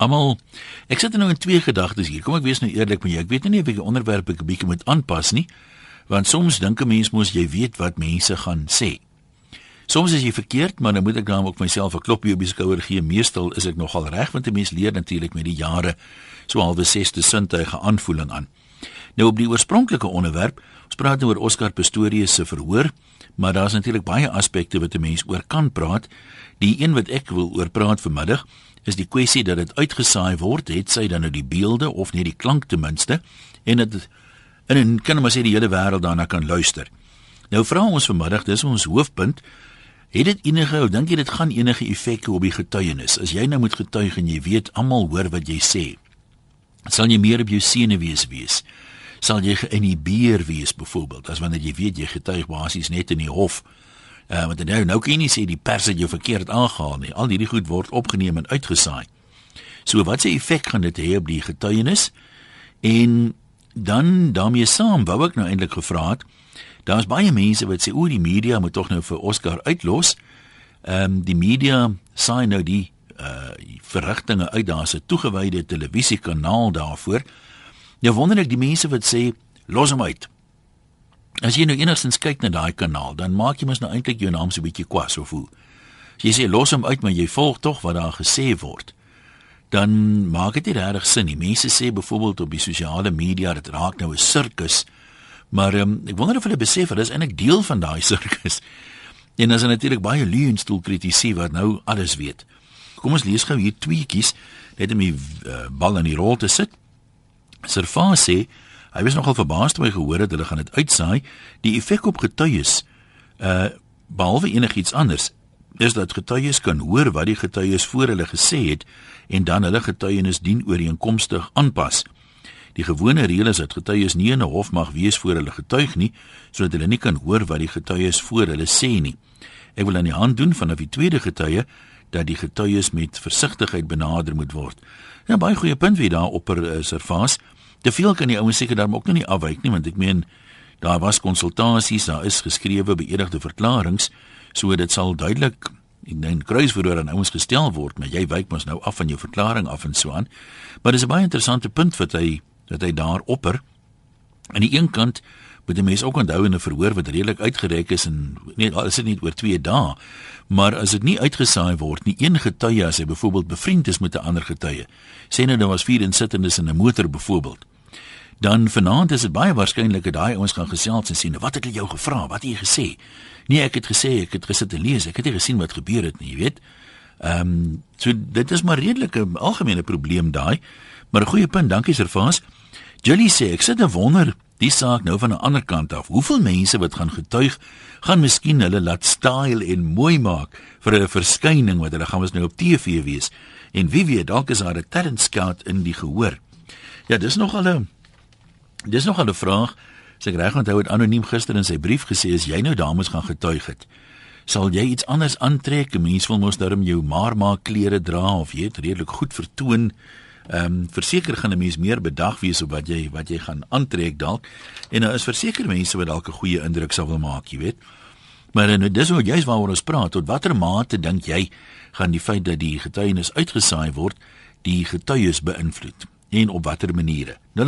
Almal ek sit nou in twee gedagtes hier. Kom ek wees nou eerlik met jou. Ek weet nie of ek die onderwerp 'n bietjie moet aanpas nie, want soms dink 'n mens mos jy weet wat mense gaan sê. Soms is jy verkeerd, maar dan moet ek dan ook myself 'n klopjie op die skouer gee. Meestal is ek nogal reg want 'n mens leer natuurlik met die jare so halwe sesde sintuige aanvoeling aan. Nou op die oorspronklike onderwerp, ons praat nou oor Oscar Pistorius se verhoor, maar daar's natuurlik baie aspekte wat 'n mens oor kan praat. Die een wat ek wil oor praat vanmiddag is die kwessie dat dit uitgesaai word, het sy dan nou die beelde of net die klank ten minste en dit in 'n kan maar sê die hele wêreld daarna kan luister. Nou vra ons vanmiddag, dis ons hoofpunt, het dit enige, dink jy dit gaan enige effek op die getuienis? As jy nou moet getuig en jy weet almal hoor wat jy sê, sal jy meer op jou senuwees wees? wees? sal jy geïnhibeer wees byvoorbeeld as wanneer jy weet jy getuig basies net in die hof. Uh want nou nou kan jy nie sê die pers het jou verkeerd aangehaal nie. Al hierdie goed word opgeneem en uitgesaai. So wat se effek gaan dit hê op die getuienis? En dan daarmee saam wou ek nou eintlik gevra het. Daar's baie mense wat sê o, die media moet tog nou vir Oscar uitlos. Ehm um, die media saai nou die uh verrigtinge uit daar's 'n toegewyde televisiekanaal daarvoor. Nou wonder ek die mense wat sê los hom uit. As jy nou enigstens kyk na daai kanaal, dan maak jy mos nou eintlik jou naam so 'n bietjie kwas of hoe. As jy sê los hom uit, maar jy volg tog wat daar gesê word, dan maak dit nie regtig sin nie. Mense sê byvoorbeeld op die sosiale media dat raak nou 'n sirkus. Maar um, ek wonder of hulle besef dat is eintlik deel van daai sirkus. En as hulle natuurlik baie leunstoel kritiseer wat nou alles weet. Kom ons lees gou hier tweetjies net om die uh, bal in die rol te sit. Serva sê hy was nogal verbaas toe hy gehoor het hulle gaan dit uitsaai. Die effek op getuies uh behalwe enigiets anders is dat getuies kan hoor wat die getuies voor hulle gesê het en dan hulle getuienis dien ooreenkomstig aanpas. Die gewone reël is dat getuies nie in 'n hof mag wees voor hulle getuig nie sodat hulle nie kan hoor wat die getuies voor hulle sê nie. Ek wil aan die hand doen vanaf die tweede getuie dat die getuies met versigtigheid benader moet word. Ja, baie goeie punt wie daar op er is ervaas. Te veel kan die ouens seker daarom ook nog nie afwyk nie, want ek meen daar was konsultasies, daar is geskrewe beëdigde verklaringe, so dit sal duidelik in 'n kruisverhoor aan ouens gestel word, maar jy wyk mos nou af van jou verklaring af en so aan. Maar dis 'n baie interessante punt wat hy dat hy daar opper. Aan die een kant moet die mense ook onthou in 'n verhoor wat redelik uitgereik is en nee, is dit nie oor 2 dae, maar as dit nie uitgesaai word nie, een getuie as hy byvoorbeeld bevriend is met 'n ander getuie. Sê nou daar was vier insittendes in 'n motor byvoorbeeld. Dan vanaand is dit baie waarskynlik dat daai ouens gaan gesels en sien wat het hulle jou gevra, wat het jy gesê? Nee, ek het gesê ek het gesit en lees, ek het nie gesien wat gebeur het nie, jy weet. Ehm um, so dit is maar redelik 'n algemene probleem daai. Maar 'n goeie punt, dankie Servaas. Julie sê ek sit en wonder die saak nou van 'n ander kant af. Hoeveel mense wat gaan getuig, gaan miskien hulle laat style en mooi maak vir 'n verskyning wat hulle gaan ons nou op TV wees. En wie weet, dalk is daar 'n talent scout in die gehoor. Ja, dis nog al 'n dis nog 'n vraag. As ek reg onthou het anoniem gister in sy brief gesê as jy nou dames gaan getuig het, sal jy iets anders aantrek? Mense wil mos darm jou maar maak klere dra of jy het redelik goed vertoon. Ehm um, verseker gaan 'n mens meer bedag wees op wat jy wat jy gaan aantrek dalk. En daar is verseker mense wat dalk 'n goeie indruk sal wil maak, jy weet. Maar nou dis hoe jy's waaroor ons praat. Tot watter mate dink jy gaan die feit dat die getuienis uitgesaai word, die getuies beïnvloed? En op watter maniere? 0891104553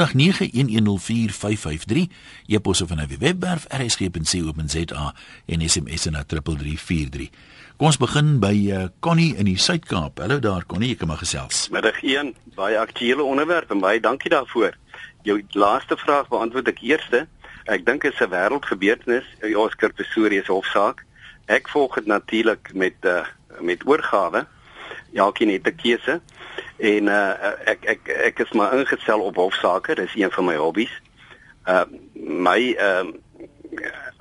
epos of 'n webwerf rsg.co.za en SMS na 3343. Kom ons begin by uh, Connie in die Suid-Kaap. Hallo daar Connie, ek kan maar gesels. Middag 1, baie aktuele onderwerp en baie dankie daarvoor. Jou laaste vraag beantwoord ek eerste. Ek dink dit is 'n wêreldgebeurtenis, die Oscar Pistorius hofsaak. Ek volg dit natuurlik met uh, met oorgawe. Ja, ek het 'n keuse en uh, ek ek ek is maar ingestel op hofsaake. Dis een van my hobbies. Uh my uh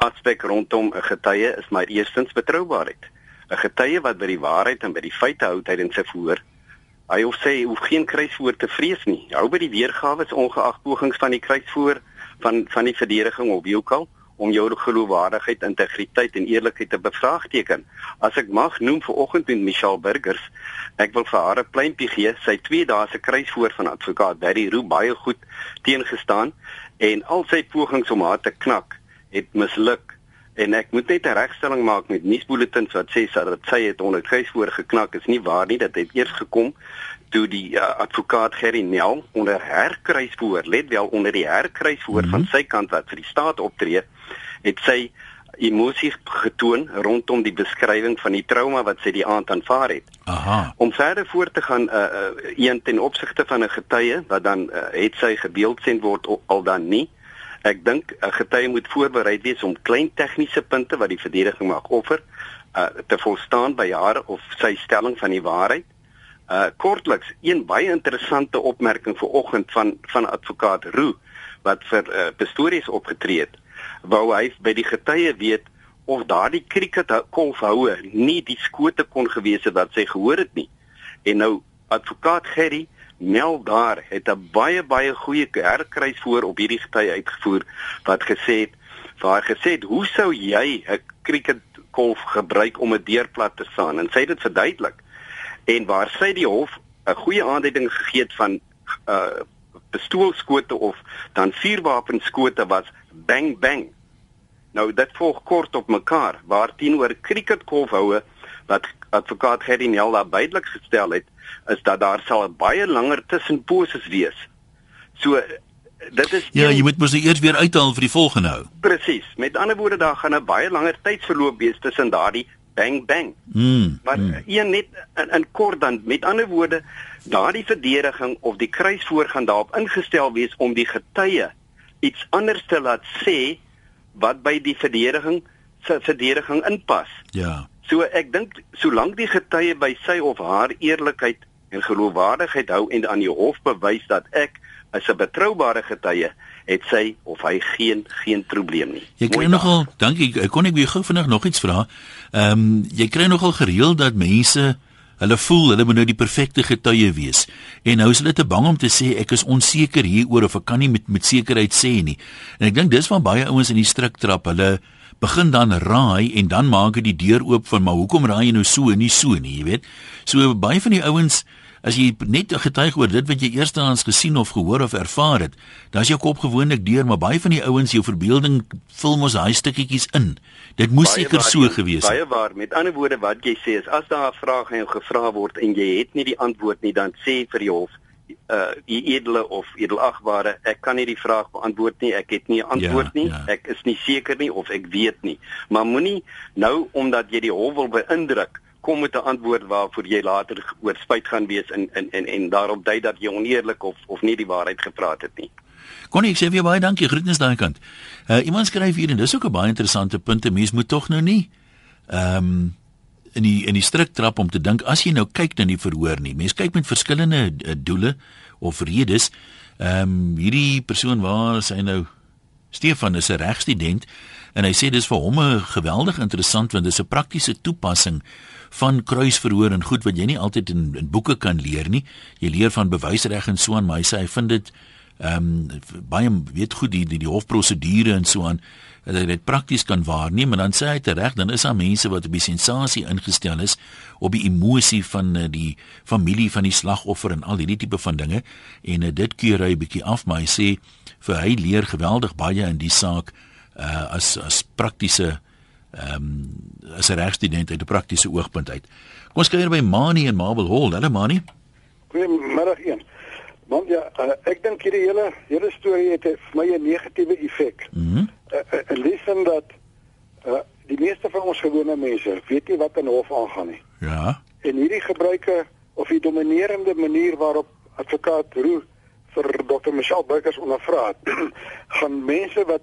aspek rondom 'n getuie is my eerstens betroubaarheid. 'n getuie wat by die waarheid en by die feite hou tydens sy verhoor. Hy hoef sê hy hoef geen kruisvoor te vrees nie. Hou by die weergawe ongeag pogings van die kruisvoor van van die verdediging of wie ook al om jou geloofwaardigheid, integriteit en eerlikheid te bevraagteken. As ek mag noem vir oggend met Michelle Burgers, ek wil vir haar 'n pleintjie gee. Sy 2 dae se kruisvoor van advokaat Barry Roo baie goed teengestaan en al sy pogings om haar te knak het misluk en ek moet net 'n regstelling maak met nuusbulletins wat sê dat sy het onder kruis voor geknak is nie waar nie dat het eers gekom toe die uh, advokaat Gerry Nel onder herkruisvoer, let wel onder die herkruisvoer mm -hmm. van sy kant wat vir die staat optree, het sy emosie getoon rondom die beskrywing van die trauma wat sy die aand aanvaar het. Aha. Om verder voort te gaan uh, uh een ten opsigte van 'n getuie wat dan uh, het sy gebeeldsend word al dan nie. Ek dink 'n getuie moet voorberei wees om klein tegniese punte wat die verdediging mag offer uh te volstaan by haar of sy stelling van die waarheid. Uh kortliks een baie interessante opmerking vir oggend van van advokaat Roo wat vir uh, Pistorius opgetree het wou hy by die getuie weet of daardie cricket kolfhoue nie die skote kon gewees het wat sy gehoor het nie. En nou advokaat Gerry Mel daar het 'n baie baie goeie herkruis voor op hierdie getuie uitgevoer wat gesê het waar gesê het hoe sou jy 'n cricket kolf gebruik om 'n deurplat te staan en sy het dit verduidelik en waar sy die hof 'n goeie aanduiding gegee het van uh pistoolskote of dan vuurwapenskote was bang bang. Nou dit volg kort op mekaar waar teenoor cricketkolfhoue wat advokaat Gerry Nelda duidelik gestel het is dat daar sal baie langer tussenposes wees. So dit is Ja, jy moet mos eers weer uithaal vir die volgende hou. Presies. Met ander woorde daar gaan 'n baie langer tydsverloop wees tussen daardie bang bang. Mm, maar mm. een net in, in kort dan met ander woorde daardie verdediging of die kruisvoor gaan daarop ingestel wees om die getuie iets anders te laat sê wat by die verdediging se verdediging inpas. Ja. So ek dink solank die getuie by sy of haar eerlikheid en geloofwaardigheid hou en aan die hof bewys dat ek is 'n betroubare getuie, het sy of hy geen geen probleem nie. Jy kry nogal, dankie, kon ek weer gou vinnig nog iets vra? Ehm um, jy kry nogal gereeld dat mense Hulle voel hulle moet nou die perfekte getuie wees. En nou is hulle te bang om te sê ek is onseker hieroor of ek kan nie met met sekerheid sê nie. En ek dink dis van baie ouens in die strik trap. Hulle begin dan raai en dan maak dit die deur oop van maar hoekom raai jy nou so en nie so nie, jy weet. So baie van die ouens As jy net getuig oor dit wat jy eerstens gesien of gehoor of ervaar het, dan is jou kop gewoonlik deur, maar baie van die ouens jou verbeelding vul mos daai stukkietjies in. Dit moes seker so gewees het. Baie waar. Met ander woorde wat jy sê is as daar 'n vraag aan jou gevra word en jy het nie die antwoord nie, dan sê vir die hof uh die edele of edelagbare ek kan nie die vraag beantwoord nie ek het nie 'n antwoord ja, nie ja. ek is nie seker nie of ek weet nie maar moenie nou omdat jy die hof wil beïndruk kom met 'n antwoord waarvoor jy later oor spyt gaan wees en en en en daarop dui dat jy oneerlik of of nie die waarheid gepraat het nie. Connie, ek sê vir baie dankie. Groetens daai kant. Uh iemand skryf hier en dis ook 'n baie interessante punt. 'n Mens moet tog nou nie ehm um, in die in die strik trap om te dink as jy nou kyk na die verhoor nie. Mense kyk met verskillende uh, doele of redes. Ehm um, hierdie persoon waar sy nou Stefan is 'n regstudent en hy sê dis vir hom 'n geweldig interessant want dis 'n praktiese toepassing van kruisverhoor en goed wat jy nie altyd in, in boeke kan leer nie. Jy leer van bewysreg en so aan, maar hy sê hy vind dit ehm um, baie weet goed die die, die hofprosedure en so aan dat hy dit prakties kan waarneem en dan sê hy tereg dan is daar mense wat op die sensasie ingestel is op die emosie van uh, die familie van die slagoffer en al hierdie tipe van dinge en uh, dit keur hy 'n bietjie af maar hy sê vir hy leer geweldig baie in die saak uh, as as praktiese ehm um, as 'n regstudent uit 'n praktiese oogpunt uit. Kom ons kyk hier by Mani en Marble Hall. Hallo Mani. Goeiemiddag een. Want ja, uh, ek dink hierdie hele hele storie het vir my 'n negatiewe effek. Mhm. Mm uh, uh, lees dat uh, die meeste van ons gewone mense weet nie wat in hof aangaan nie. Ja. En hierdie gebruike of die dominerende manier waarop advokaat Roo vir Dr. Michelle Burgers ondervra het, gaan mense wat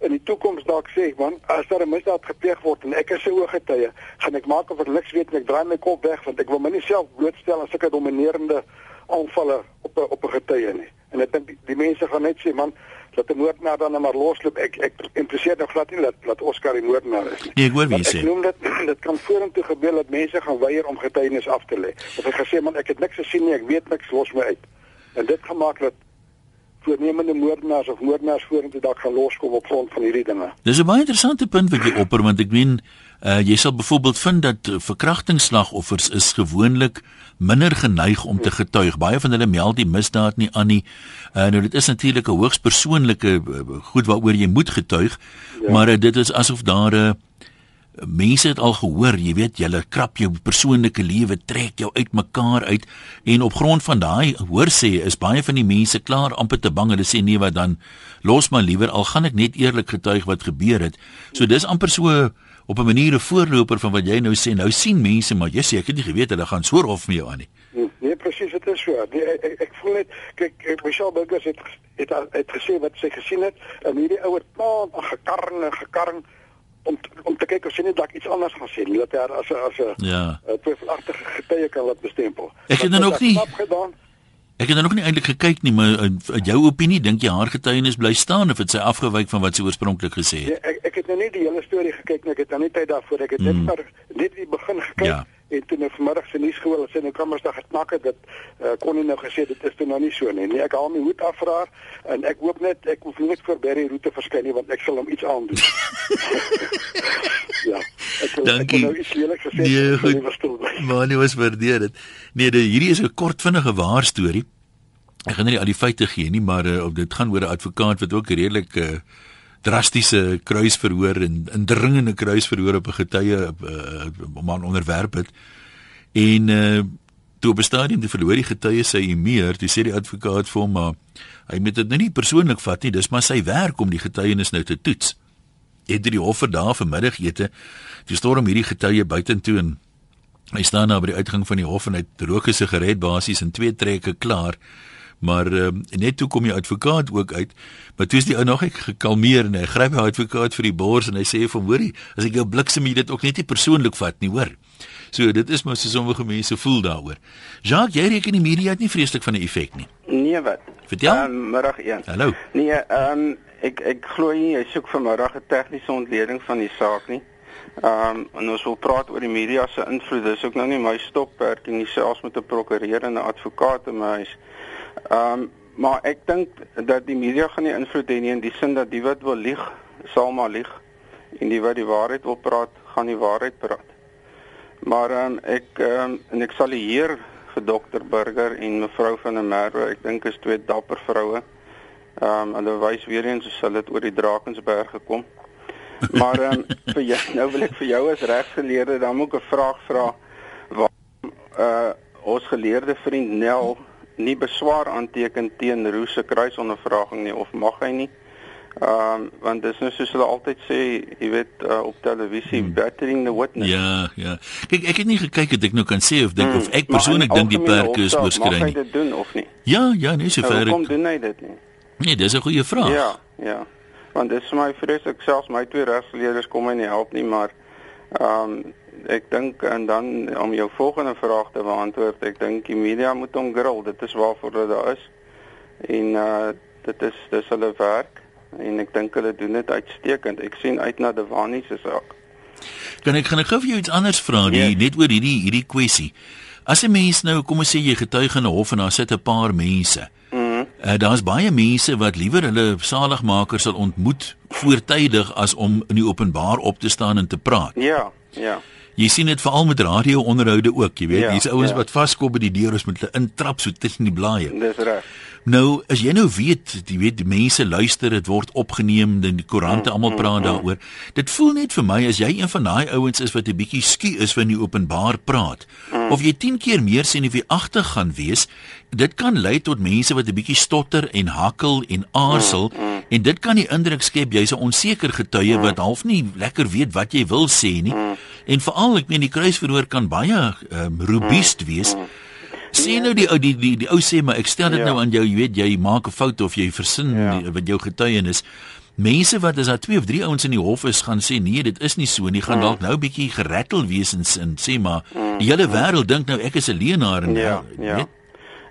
in die toekoms dalk sê man as daar 'n misdaad gepleeg word en ek is 'n ooggetuie gaan ek maak of ek niks weet en ek draai my kop weg want ek wil my nie self blootstel aan sulke dominerende aanvalle op 'n op 'n getuie nie. En ek dink die, die mense gaan net sê man dat die moordenaar dan maar losloop. Ek ek interesseer nog glad nie dat dat Oscar die moordenaar is nie. Nee, ek hoor wie sê ek noem dit dit kan vorentoe gebeur dat mense gaan weier om getuienis af te lê. Of ek gesê man ek het niks gesien nie ek weet niks los my uit. En dit gemaak dat voornemende moordenaars of moordenaars vorentoe dalk gaan loskom op grond van hierdie dinge. Dis 'n baie interessante punt wat jy opper want ek meen uh, jy sal byvoorbeeld vind dat uh, verkrachtingsslagoffers is gewoonlik minder geneig om te getuig. Baie van hulle meld die misdaad nie aan nie. Uh, nou dit is natuurlik 'n hoogs persoonlike uh, goed waaroor jy moet getuig, ja. maar uh, dit is asof daar 'n uh, mense het al gehoor, jy weet, julle krap jou persoonlike lewe, trek jou uitmekaar uit en op grond van daai hoor sê is baie van die mense klaar amper te bang hulle sê nee wat dan los maar liewer al gaan ek net eerlik getuig wat gebeur het. So dis amper so op 'n manier 'n voorloper van wat jy nou sê. Nou sien mense maar jy sê ek het nie geweet hulle gaan so rof met jou aan nie. Nee, nee presies, dit is so. Nee, ek, ek, voel net kyk Michelle Burgers het het, het, het gesê wat sy gesien het en hierdie ouer pa gekarring en gekarring om om te kyk of sy net dalk iets anders gaan sê, dat hy as 'n as 'n ja. twyfelagtige getuie kan laat bestempel. Ek het dan ook nie Ek het dan ook nie eintlik gekyk nie, maar in jou opinie dink jy haar getuienis bly staan of het sy afgewyk van wat sy oorspronklik gesê het? Ja, ek ek het nou nie die hele storie gekyk nie, ek het dan nie tyd daarvoor. Ek het net mm. maar net die begin gekyk. Ja en toe nou vanmiddag se nuus gehoor as hy nou kamersdag geknak het dat uh, kon hy nou gesê dit is toe nou nie so nie. Nee, ek haal my hoed af vir haar en ek hoop net ek hoef nie net vir Berry roete verskyn nie want ek sal hom iets aandoen. ja. Ek wil, Dankie. Ek nou iets lelik gesê. Nee, goed. Maar nie was waardeer dit. Nee, dit hierdie is 'n kort vinnige waar storie. Ek gaan nie al die feite gee nie, maar uh, dit gaan oor 'n advokaat wat ook redelik uh, drastiese kruisverhoor en indringende kruisverhoor op 'n getuie uh, man onderwerp het. En uh toe op 'n stadium die verloor die getuie sy meer, toe sê die advokaat vir hom maar hy moet dit nou nie persoonlik vat nie, dis maar sy werk om die getuienis nou te toets. Het die hof vir daar vir middagete, toe storm hierdie getuie buitentoe en hy staan daar by die uitgang van die hof en hy rook 'n sigaret basies in twee trekke klaar. Maar um, net toe kom die advokaat ook uit, maar toe is die ou nog ek gekalmeer en hy gryp die advokaat vir die bors en hy sê vir hoorie, as ek jou bliksem jy dit ook net nie persoonlik vat nie, hoor. So dit is mos so sommige mense voel daaroor. Jacques, jy reken die media het nie vreeslik van 'n effek nie. Nee wat? Vertel. Um, middag 1. Hallo. Nee, ehm um, ek ek glo nie jy soek vanmiddag 'n tegniese ontleding van die saak nie. Ehm um, en ons wil praat oor die media se invloed. Dis ook nou nie my stokperk nie, selfs met 'n prokureur en 'n advokaat in my huis. Ehm um, maar ek dink dat die media gaan nie invloed hê nie in die sin dat die wat wil lieg, sal maar lieg en die wat die waarheid wil praat, gaan die waarheid praat. Maar ehm um, ek ehm um, en ek sal hier vir dokter Burger en mevrou van der Merwe, ek dink is twee dapper vroue. Ehm um, hulle wys weer eens hoe hulle dit oor die Drakensberg gekom. Maar ehm um, vir jou nou wil ek vir jou as regsgeleerde dan ek 'n vraag vra. Waar uh ons geleerde vriend Nel nie beswaar aanteken teen Roos se kruisondervraging nie of mag hy nie? Ehm um, want dis nou soos hulle altyd sê, jy weet uh, op televisie hmm. battering the witness. Ja, ja. Kyk, ek het nie gekyk het ek nou kan sê of dink hmm. of ek persoonlik dink die perke is oorskry nie. Mag hy dit doen of nie? Ja, ja, nee, sover. Nou, kom doen hy dit nie? Nee, dis 'n goeie vraag. Ja, ja. Want dis vir my vreeslik selfs my twee regsgeleerders kom my nie help nie, maar ehm um, ek dink en dan om jou volgende vraag te beantwoord, ek dink die media moet hom grill. Dit is waarvoor hulle daar is. En uh dit is dis hulle werk en ek dink hulle doen dit uitstekend. Ek sien uit na Devani se saak. Kan ek gaan ek gou vir jou iets anders vra, die yes. net oor hierdie hierdie kwessie. As 'n mens nou kom ons sê jy getuig in 'n hof en daar sit 'n paar mense. Mm uh, Daar's baie mense wat liewer hulle saligmaker sal ontmoet voortydig as om in die openbaar op te staan en te praat. Ja, ja. Jy sien dit veral met radio onderhoude ook, jy weet, ja, hier's ouens ja. wat vaskop by die deur is met hulle intrap so tussen die blaaie. Dis reg. Nou, as jy nou weet, jy weet die mense luister, dit word opgeneem, dan die koerante mm, almal praat mm, mm. daaroor. Dit voel net vir my as jy een van daai ouens is wat 'n bietjie skie is wanneer jy openbaar praat, mm. of jy 10 keer meer sien of jy agter gaan wees, dit kan lei tot mense wat 'n bietjie stotter en hakkel en aarzel mm, mm. en dit kan die indruk skep jy's 'n onseker getuie mm. wat half nie lekker weet wat jy wil sê nie. Mm. En veral ek meen die kruisverhoor kan baie um, robuust wees. Mm. Sien ja. nou die ou die die die ou sê maar ek stel dit ja. nou aan jou, jy weet jy maak 'n fout of jy versin ja. die, wat jou getuienis. Mense wat as daar twee of drie ouens in die hof is gaan sê nee, dit is nie so nie, gaan mm. dalk nou 'n bietjie gerattel wees en, en sê maar mm. die hele wêreld dink nou ek is 'n leienaar en ja, nou, ja. Weet,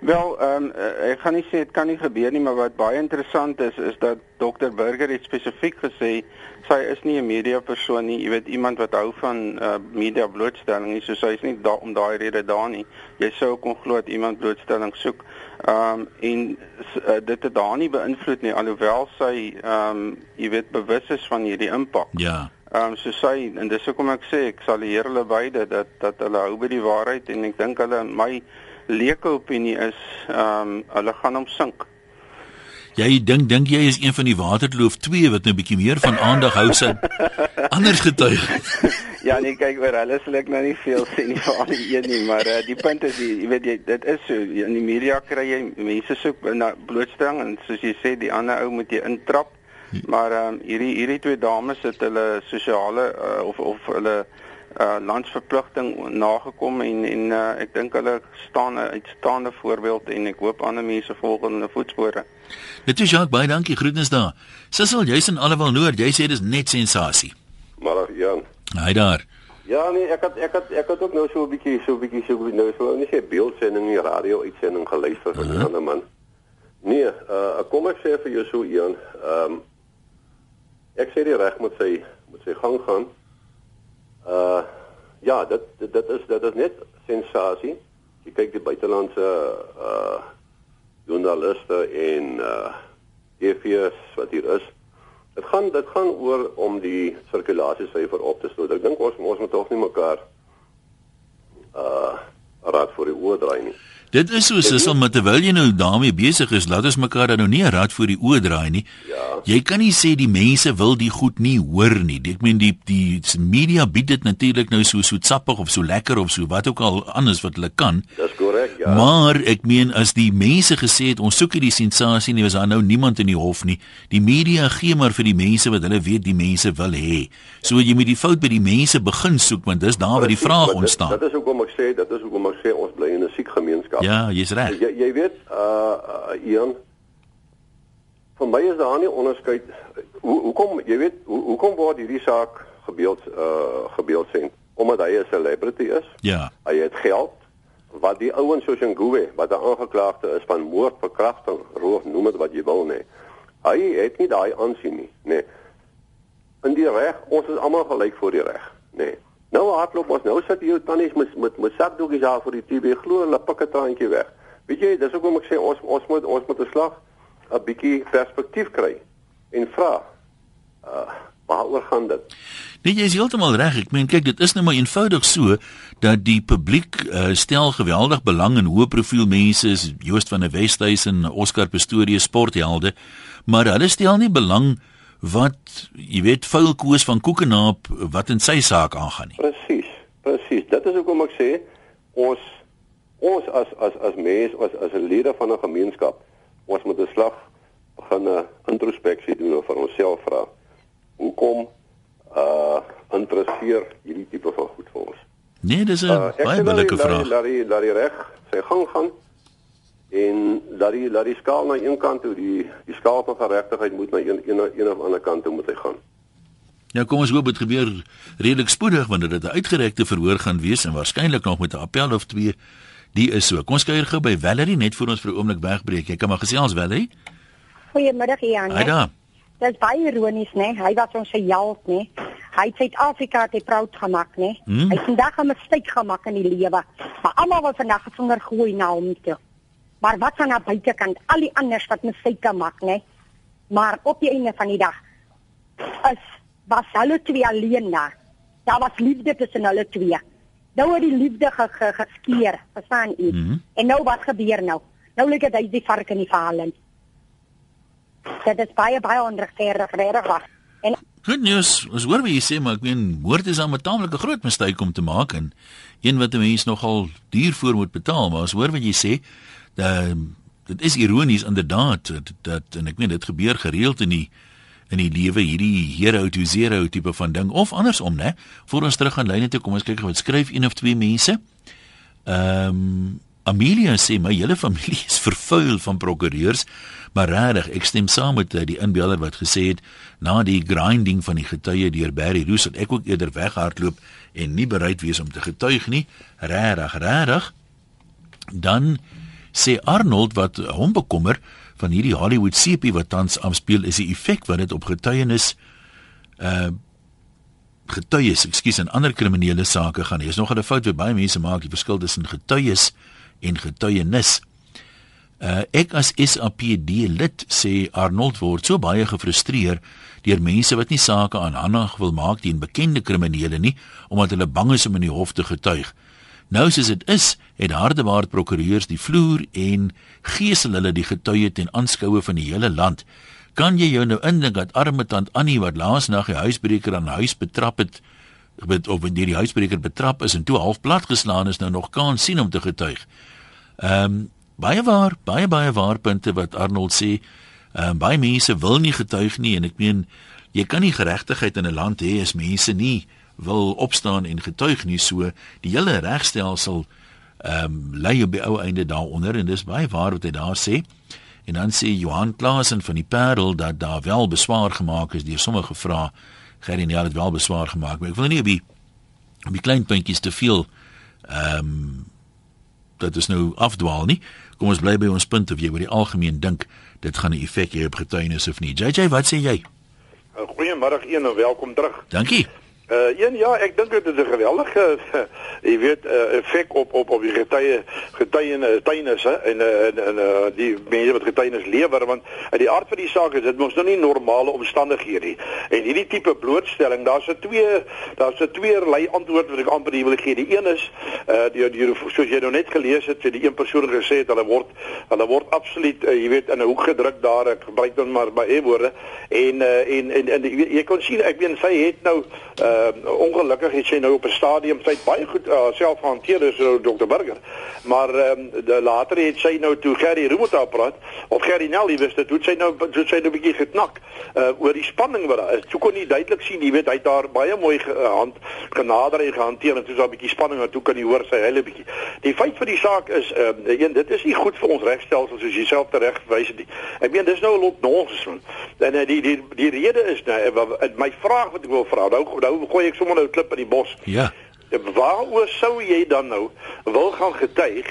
Wel, ehm um, ek gaan nie sê dit kan nie gebeur nie, maar wat baie interessant is is dat Dr Burger het spesifiek gesê sy is nie 'n media persoon nie, jy weet iemand wat hou van uh, media blootstelling nie, so sy is nie daar om daai rede daar nie. Jy sou kon glo dat iemand blootstelling soek. Ehm um, en uh, dit het daar nie beïnvloed nie alhoewel sy ehm um, jy weet bewus is van hierdie impak. Ja. Ehm um, so sy en dis hoekom ek sê ek sal leer hulle beide dat dat hulle hou by die waarheid en ek dink hulle my leuke opinie is ehm um, hulle gaan hom sink. Jy dink dink jy is een van die Waterloof 2 wat nou bietjie meer van aandag hou sy anders getuig. ja, nee, kyk oor hulle sal ek nou nie veel sê nie vir al die een nie, maar uh, die punt is jy weet jy dit is so in die media kry jy mense soek na blootstelling en soos jy sê die ander ou moet jy intrap. Maar ehm um, hierdie hierdie twee dames het hulle sosiale uh, of of hulle uh landsverpligting nagekom en en uh, ek dink hulle staan 'n uitstaande voorbeeld en ek hoop ander mense volg in hulle voetspore. Dit is Jacques baie dankie groetens daar. Sissel jy's in Allewal Noord, jy sê dis net sensasie. Maar ja. Hy daar. Ja nee, ek het ek het ek het ook nou so 'n bietjie so 'n bietjie so nou so nie sê beeldsending nie, radio uitsending geluister van uh -huh. 'n ander man. Nee, uh kom ek sê vir jou so een, ehm um, ek sê die reg moet sy moet sy gang gaan. Uh ja, dit dit, dit is dit is net sensasie. Jy kyk die buitelandse uh joernaliste en uh EFS wat hier is. Dit gaan dit gaan oor om die sirkulasiesyfer op te stoot. Ek dink ons ons moet tog nie mekaar uh raad vir die oor draai nie. Dit is so sissel met terwyl jy nou daarmee besig is, laat ons mekaar dan nou nie 'n raad voor die oë draai nie. Ja. Jy kan nie sê die mense wil die goed nie hoor nie. Ek meen die die media bied dit natuurlik nou so so sappig of so lekker of so wat ook al anders wat hulle kan. Dis korrek, ja. Maar ek meen as die mense gesê het ons soek hierdie sensasie nie, was daar nou niemand in die hof nie. Die media gee maar vir die mense wat hulle weet die mense wil hê. So jy moet die fout by die mense begin soek want dis daar waar die vraag ontstaan. Dit, dit is hoekom ek sê, dit is hoekom ek sê ons bly in 'n siek gemeenskap. Ja, jy's reg. Jy jy weet uh, uh Ian vir my is daar nie onderskeid hoe hoekom jy weet hoe hoekom word hierdie saak gebeeld uh gebeeldsend omdat hy 'n celebrity is. Ja. Hy het geld wat die ouens soos Ngube wat 'n aangeklaagde is van moord, verkrachting, roof, noem dit wat jy wil nê. Hy het nie daai aansien nie, nê. In die reg, ons is almal gelyk voor die reg, nê. Nou hardloop ons nou sit jy tannies met met met sakdoekies daar vir die TV glo hulle pik 'n traantjie weg. Weet jy, dis hoekom ek sê ons ons moet ons moet 'n slag 'n bietjie perspektief kry en vra. Uh waaroor gaan dit? Nee, jy is heeltemal reg. Ek meen kyk, dit is nou maar eenvoudig so dat die publiek uh, stel geweldig belang in hoë profiel mense, Joost van der Westhuizen, Oscar Pistorius, sporthelde, maar hulle stel nie belang wat jy weet vuil koes van Koekenaap wat in sy saak aangaan nie. Presies. Presies. Dit is hoekom ek sê ons ons as as as mens as as 'n leier van 'n gemeenskap ons moet 'n slag begin 'n introspeksie doen of vir onsself vra. Hoekom uh interesseer hierdie tipe van goed vir ons? Nee, dis 'n uh, baie billike vraag. Laat die laat die reg sy gang gaan en laat die laat die skaal na een kant toe die die skaal van geregtigheid moet na een een een of ander kant toe moet hy gaan. Ja, kom ons hoop dit gebeur redelik spoedig wanneer dit 'n uitgerekte verhoor gaan wees en waarskynlik nog met 'n appel of twee. Die is so. Kom ons kuier gou by Valerie net vir ons vir 'n oomblik wegbreek. Jy kan maar gesels Valerie. Goeiemiddag Jan. Haai daar. Dit is baie ironies, né? Hy was ons se held, né? Hy het Suid-Afrika te proud gemaak, né? Hmm? Hy het vandag 'n mistake gemaak in die lewe. Maar almal wil vandag vinger gooi na hom toe. Maar wat van aan buitekant al die anders wat mistake maak, né? Maar op die einde van die dag is was hulle twee alleen daar. Daar was liefde tussen hulle twee. Nou het die liefde ge, ge, geskeer, verstaan u? Mhm. En nou wat gebeur nou? Nou lyk dit hy is die vark in die verhaal. Dit is baie baie onregverdig regtig was. En Goed nuus. Ons hoor wat jy sê, maar ek meen moord is dan 'n taamlike groot mistake om te maak en een wat 'n mens nogal duur voor moet betaal, maar ons hoor wat jy sê. Dat dit is ironies inderdaad dat, dat en ek meen dit gebeur gereeld in die in die lewe hierdie hero to zero tipe van ding of andersom, né? Voor ons terug aan lyne toe kom ons kyk wat skryf een of twee mense. Ehm um, Amelia sê my hele familie is vervuil van prokureurs, maar regtig, ek stem saam met uh, die inbeller wat gesê het na die grinding van die getuie deur Barry Roos dat ek ook eerder weghardloop en nie bereid wees om te getuig nie. Regtig, regtig. Dan sê Arnold wat hom bekommer van hierdie Hollywood sepie wat tans afspeel is die effek wat dit op getuienis uh getuies, ekskuus, en ander kriminele sake gaan. Hier is nog 'n fout wat baie mense maak, die verskil tussen getuies en getuienis. Uh ek as SAPD lid sê Arnold word so baie gefrustreer deur mense wat nie sake aanhandig wil maak teen bekende kriminele nie omdat hulle bang is om in die hof te getuig. Nou soos dit is, het hardewaard prokureurs die vloer en geesel hulle die getuie ten aanskoue van die hele land. Kan jy jou nou indink dat arme tant Annie wat laas nag die huisbreker aan huis betrap het, met of deur die huisbreker betrap is en toe half plat geslaan is nou nog kan sien om te getuig. Ehm um, baie waar, baie baie waar punte wat Arnold sê. Ehm um, baie mense wil nie getuig nie en ek meen jy kan nie geregtigheid in 'n land hê as mense nie wil opstaan en getuig nie so die hele regstelsel ehm um, lê op die ou einde daaronder en dis baie waar wat hy daar sê. En dan sê Johan Klaasen van die Parel dat daar wel beswaar gemaak is deur sommige vrae. Gerry nee, het wel beswaar gemaak, maar ek wil nie op die op die klein puntjies te veel ehm um, dat is nou afdwaal nie. Kom ons bly by ons punt of jy oor die algemeen dink dit gaan 'n effek hê op getuienis of nie. JJ, wat sê jy? Goeiemôre een en welkom terug. Dankie. Uh een ja, ek dink dit is 'n geweldige uh, jy weet uh, effek op op op die getuie getuienis en en en uh, die mense wat getuienis lewer want uit die aard van die saak is dit mos nou nie normale omstandighede nie. En hierdie tipe blootstelling, daar's 'n twee daar's 'n tweeërlei antwoord wat ek amper wil gee. Die een is uh die, die soos jy nou net gelees het, sê die een persoon het hulle word hulle word absoluut uh, jy weet in 'n hoek gedruk daar ek gebruik dan maar by e woorde en uh en en, en jy kon sien ek weet sy het nou uh uh, ongelukkig het sy nou op 'n stadium sy baie goed uh, self hanteer is uh, Dr Burger. Maar um, de later het sy nou toe Gerry Rumota praat of Gerry Nelly wist dit, hoe sy nou hoe sy nou bietjie geknak uh, oor die spanning wat daar is. Toe kon jy duidelik sien, jy weet hy het daar baie mooi gehand genader en gehanteer en toe is daar 'n bietjie spanning en toe kan jy hoor sy hele bietjie. Die feit van die saak is um, een dit is nie goed vir ons regstelsel soos jy self reg verwys het nie. Ek meen dis nou 'n lot nonsens. En uh, die die die rede is nou my vraag wat ek wil vra. Nou nou gooi ek sommer nou 'n klip in die bos. Ja. Waaroor sou jy dan nou wil gaan getuig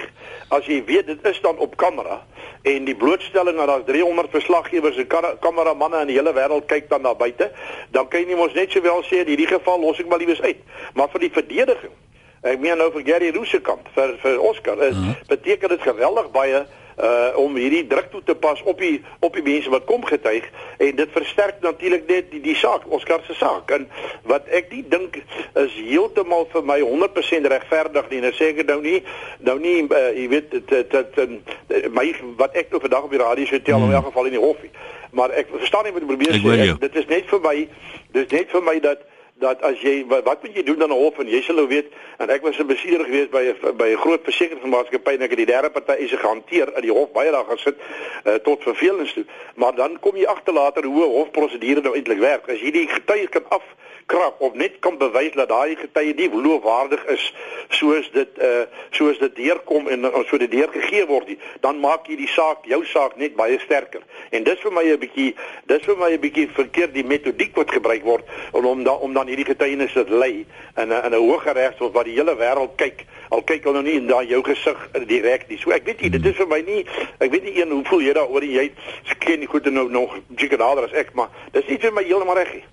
as jy weet dit is dan op kamera en die blootstelling dat daar 300 verslaggewers en kameramanne in die hele wêreld kyk dan na buite, dan kan jy nie mos net sowel sê in hierdie geval los ek maar liewes uit. Maar vir die verdediging Ek meen nou vir Gary Rosekamp vir vir Oscar is uh. -huh. beteken dit geweldig baie uh om hierdie druk toe te pas op die op die mense wat kom getuig. En dit versterk natuurlik net die die saak Oscar se saak. En wat ek nie dink is heeltemal vir my 100% regverdig nie. Nou sê ek nou nie nou nie uh, jy weet dit dit my wat ek nou vandag op die radio sê tel hmm. in elk geval in die hof. Maar ek verstaan nie wat jy probeer sê. dit is net vir my dis net vir my dat dat as jy wat, wat moet jy doen dan 'n hof en jy sal nou weet en ek was 'n besitter gewees by by 'n groot versekeringsmaatskappy en ek het die derde party se gehanteer in die hof baie dae gesit uh, tot vervelings toe. Maar dan kom jy agter later hoe 'n hofprosedure nou eintlik werk. As jy die getuies kan af krap of net kan bewys dat daai getuie nie geloofwaardig is soos dit uh soos dit deurkom en uh, so dit deurgegee word nie dan maak jy die saak jou saak net baie sterker. En dis vir my 'n bietjie dis vir my 'n bietjie verkeerd die metodiek wat gebruik word om om dan om dan hierdie getuienis te lê in 'n in 'n hoër regshof waar die hele wêreld kyk. Al kyk hulle nou nie in daai jou gesig direk nie. So ek weet nie dit is vir my nie ek weet nie een hoe voel jy daaroor jy ken nie goed en nou nog seker nader as ek maar dis nie vir my heeltemal reg nie.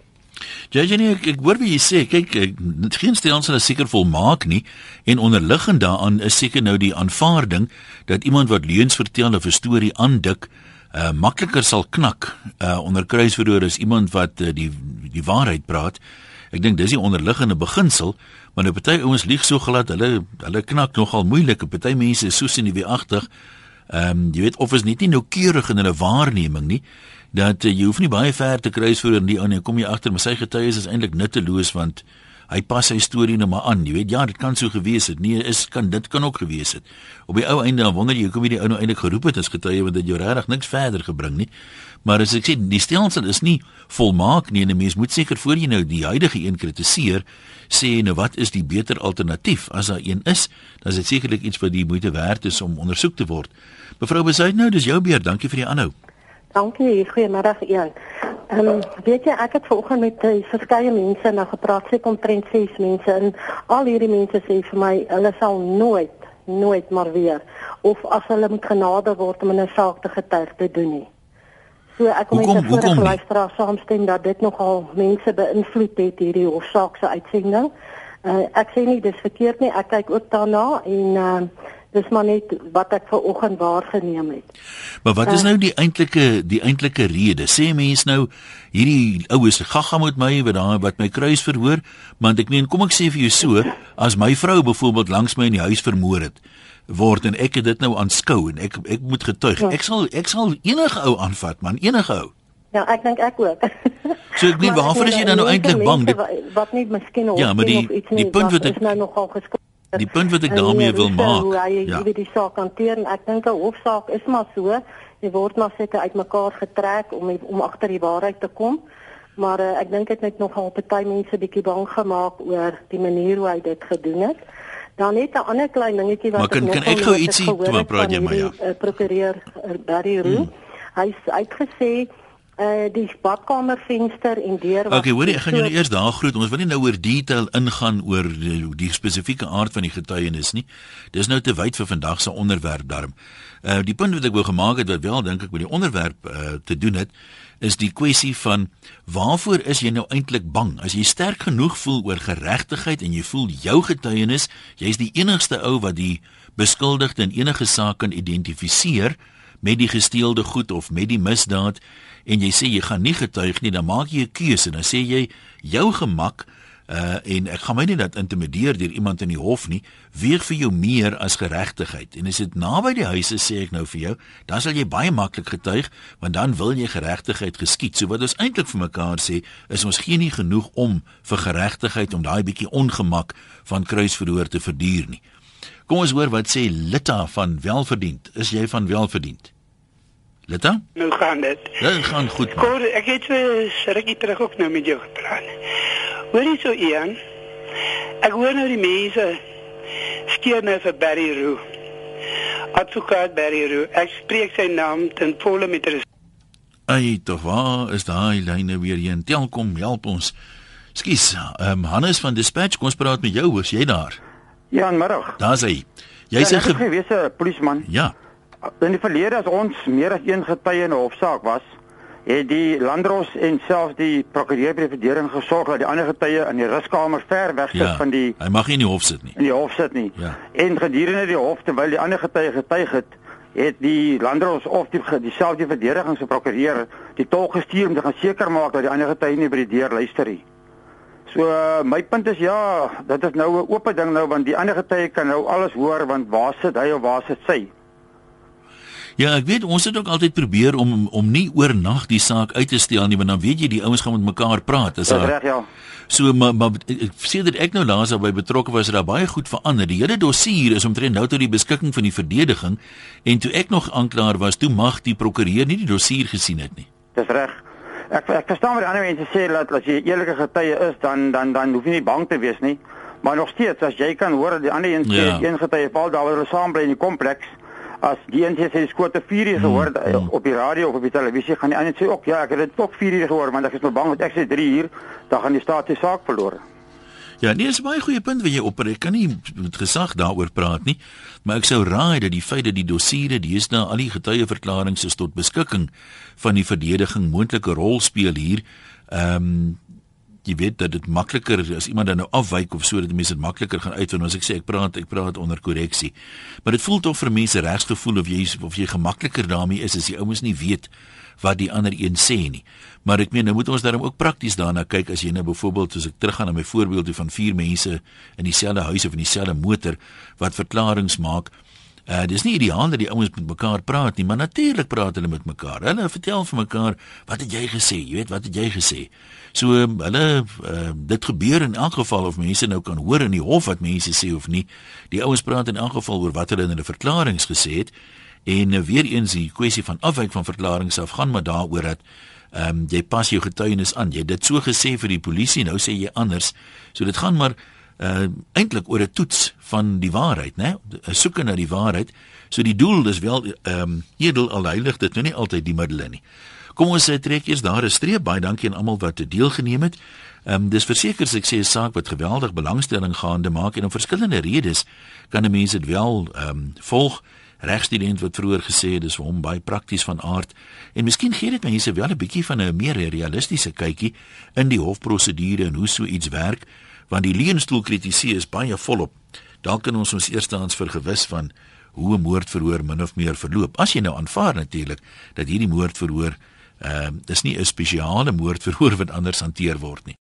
JJ nee, ek, ek hoor wie jy sê, kyk, geen stelsel is seker volmaak nie en onderliggend daaraan is seker nou die aanvaarding dat iemand wat leuns vertel of 'n storie aandik, uh makliker sal knak uh onder kruisverhoor as iemand wat uh, die die waarheid praat. Ek dink dis die onderliggende beginsel, maar nou party ouens lieg so glad, hulle hulle knak nogal moeilik. Party mense is so sinieagtig. Ehm um, jy weet of is net nie noukeurig in hulle waarneming nie dat uh, jy hoef nie baie ver te kruis voor in die aan en kom jy agter maar sy getuies is eintlik nutteloos want hy pas sy storie nou maar aan jy weet ja dit kan so gewees het nee is kan dit kan ook gewees het op die ou einde dan wonder jy hoekom jy die ou nou eintlik geroep het as getuie want dit jou regtig niks verder gebring nie maar as ek sê die stelsel is nie volmaak nie en 'n mens moet seker voor jy nou die huidige een kritiseer sê nou wat is die beter alternatief as daar een is dan is dit sekerlik iets wat die moeite werd is om ondersoek te word mevrou besuit nou dis jou beurt dankie vir die aanhou Dankie, goeiemiddag een. Ehm um, weet jy ek het vanoggend met uh, verskeie mense nou gepraat, sê omtrent 6 mense en al hierdie mense sê vir my hulle sal nooit nooit maar weer of as hulle moet genade word om 'n saak te getuig te doen nie. So ek kom net vir die luisteraar saamstem dat dit nogal mense beïnvloed het hierdie hofsaak se uitsending. Uh, ek sê nie dis verkeerd nie, ek kyk ook daarna en uh, dis maar net wat ek ver oggend waargeneem het. Maar wat is uh, nou die eintlike die eintlike rede? Sê mense nou hierdie oues gaga met my wat daar wat my kruis verhoor, want ek meen kom ek sê vir jou so, as my vrou byvoorbeeld langs my in die huis vermoor het word en ek het dit nou aanskou en ek ek moet getuig. Ja. Ek sal ek sal enige ou aanvat man, enige ou. Ja, ek dink ek ook. So ek Maar waarvoor is jy weet, dan nou eintlik bang? Die, wa- Wat nie miskien of Ja, maar die- of iets die nie, punt wat ek- nou nogal geskik. die punt wat ek daarmee wil maak. Hoe hy Ja. ja. die saak hanteer en ek dink 'n hofsaak is maar so. Jy word maar seker uitmekaar getrek om die- om agter die waarheid te kom. Maar uh, ek dink dit het nogal party mense bietjie bang gemaak oor die manier hoe hy dit gedoen het. Dan net 'n ander klein dingetjie wat Maar kan- ek kan nogal ek gou ietsie- toe praat jy maar, ja. uh, prokureur uh, Barry Roo. Hmm. Hy het uitgesê uh die badkamervenster en deur was Okay, hoorie, ek gaan jou eers daar groet. Ons wil nie nou oor detail ingaan oor die, die spesifieke aard van die getuienis nie. Dis nou te wyd vir vandag se onderwerp daarom. Uh die punt wat ek wou gemaak het wat wel dink ek met die onderwerp uh te doen het, is die kwessie van waarvoor is jy nou eintlik bang? As jy sterk genoeg voel oor geregtigheid en jy voel jou getuienis, jy's die enigste ou wat die beskuldigde in enige saak kan identifiseer met die gesteelde goed of met die misdaad en jy sê jy gaan nie getuig nie, dan maak jy 'n keuse en dan sê jy jou gemak uh en ek gaan my nie dat intimideer deur iemand in die hof nie, weeg vir jou meer as geregtigheid. En as dit naby die huise sê ek nou vir jou, dan sal jy baie maklik getuig want dan wil jy geregtigheid geskied. So wat ons eintlik vir mekaar sê, is ons gee nie genoeg om vir geregtigheid om daai bietjie ongemak van kruisverhoor te verduur nie. Kom ons hoor wat sê Litta van Welverdiend. Is jy van Welverdiend? Litta? Nou gaan dit. Dit gaan goed. man. Kor, ek het so rukkie terug ook nou met jou gepraat. Hoor jy so Ian? Ek hoor nou die mense skeer nou vir Barry Roo. Advokaat Barry Roo. Ek spreek sy naam ten volle met respek. Ai, tog waar is daai lyne weer heen? Telkom, help ons. Skus, ehm um, Hannes van Dispatch, kom ons praat met jou, is jy daar? Ja, middag. Daar's hy. Jy's ja, 'n ek het ge gewees 'n polisieman. Ja. In die verlede as ons meer as een getuie in 'n hofsaak was, het die landros en selfs die prokureur by die verdediging gesorg dat die ander getuie in die ruskamer ver weg sit Ja. van die Hy mag nie in die hof sit nie. in die hof sit nie. Ja. En gedurende die hof terwyl die ander getuie getuig het, het die landros of die dieselfde verdediging se prokureur die tolk gestuur om te gaan seker maak dat die ander getuie nie by die deur luister nie. So my punt is ja, dit is nou 'n oop ding nou want die ander getuie kan nou alles hoor want waar sit hy of waar sit sy? Ja, ek weet ons het ook altyd probeer om om nie oornag die saak uit te stel nie, want dan weet jy die ouens gaan met mekaar praat. Is daar reg ja. So maar maar dat ek nou laas daarby betrokke was, het daar baie goed verander. Die hele dossier is omtrent nou tot die beskikking van die verdediging en toe ek nog aanklaer was, toe mag die prokureur nie die dossier gesien het nie. Dis reg. Ek ek verstaan wat die ander mense sê dat as jy eerlike getuie is, dan dan dan hoef jy nie bang te wees nie. Maar nog steeds as jy kan hoor dat die ander een sê Ja. een getuie val daar waar hulle saam bly in die kompleks as die een sê sy skoot te 4 uur gehoor mm. op die radio of op die televisie gaan die ander sê ook ja ek het dit ook 4 uur gehoor want ek is nou bang want ek sê 3 uur dan gaan die staat die saak verloor. Ja, nee, dis baie goeie punt wat jy opper. Ek kan nie met gesag daaroor praat nie, maar ek sou raai dat die feit dat die dossiere deesdae al die getuieverklaringe is tot beskikking van die verdediging moontlike rol speel hier. Ehm um, jy weet dat dit makliker is as iemand dan nou afwyk of so dat mense dit makliker gaan uitvind as ek sê ek praat ek praat onder korreksie. Maar dit voel tog vir mense regsgevoel of jy of jy gemakliker daarmee is as die ouens nie weet wat die ander een sê nie. Maar ek meen nou moet ons daarom ook prakties daarna kyk as jy nou byvoorbeeld as ek teruggaan na my voorbeeld van vier mense in dieselfde huis of in dieselfde motor wat verklaringe maak. Uh dis nie ideaal dat die ouens met mekaar praat nie, maar natuurlik praat hulle met mekaar. Hulle vertel vir mekaar, "Wat het jy gesê? Jy weet, wat het jy gesê?" So um, hulle uh, dit gebeur in elk geval of mense nou kan hoor in die hof wat mense sê of nie. Die ouens praat in elk geval oor wat hulle in hulle verklaringe gesê het. En uh, weer eens die kwessie van afwyk van verklaringe af gaan maar daaroor dat ehm um, jy pas jou getuienis aan. Jy het dit so gesê vir die polisie, nou sê jy anders. So dit gaan maar uh eintlik oor 'n toets van die waarheid, né? 'n Soeke na die waarheid. So die doel is wel ehm um, edel al heilig dit nou nie altyd die middele nie. Kom ons uh, trek eers daar 'n streep. Baie dankie aan almal wat deelgeneem het. Ehm um, dis verseker ek sê 'n saak wat geweldig belangstelling gaande maak en om verskillende redes kan 'n mens dit wel ehm um, volg. Regstudent wat vroeër gesê het dis vir hom baie prakties van aard en miskien gee dit mense wel 'n bietjie van 'n meer realistiese kykie in die hofprosedure en hoe so iets werk want die leunstoel kritisie is baie volop. Dalk kan ons ons eerstehands vergewis van hoe 'n moordverhoor min of meer verloop. As jy nou aanvaar natuurlik dat hierdie moordverhoor ehm uh, dis nie 'n spesiale moordverhoor wat anders hanteer word nie.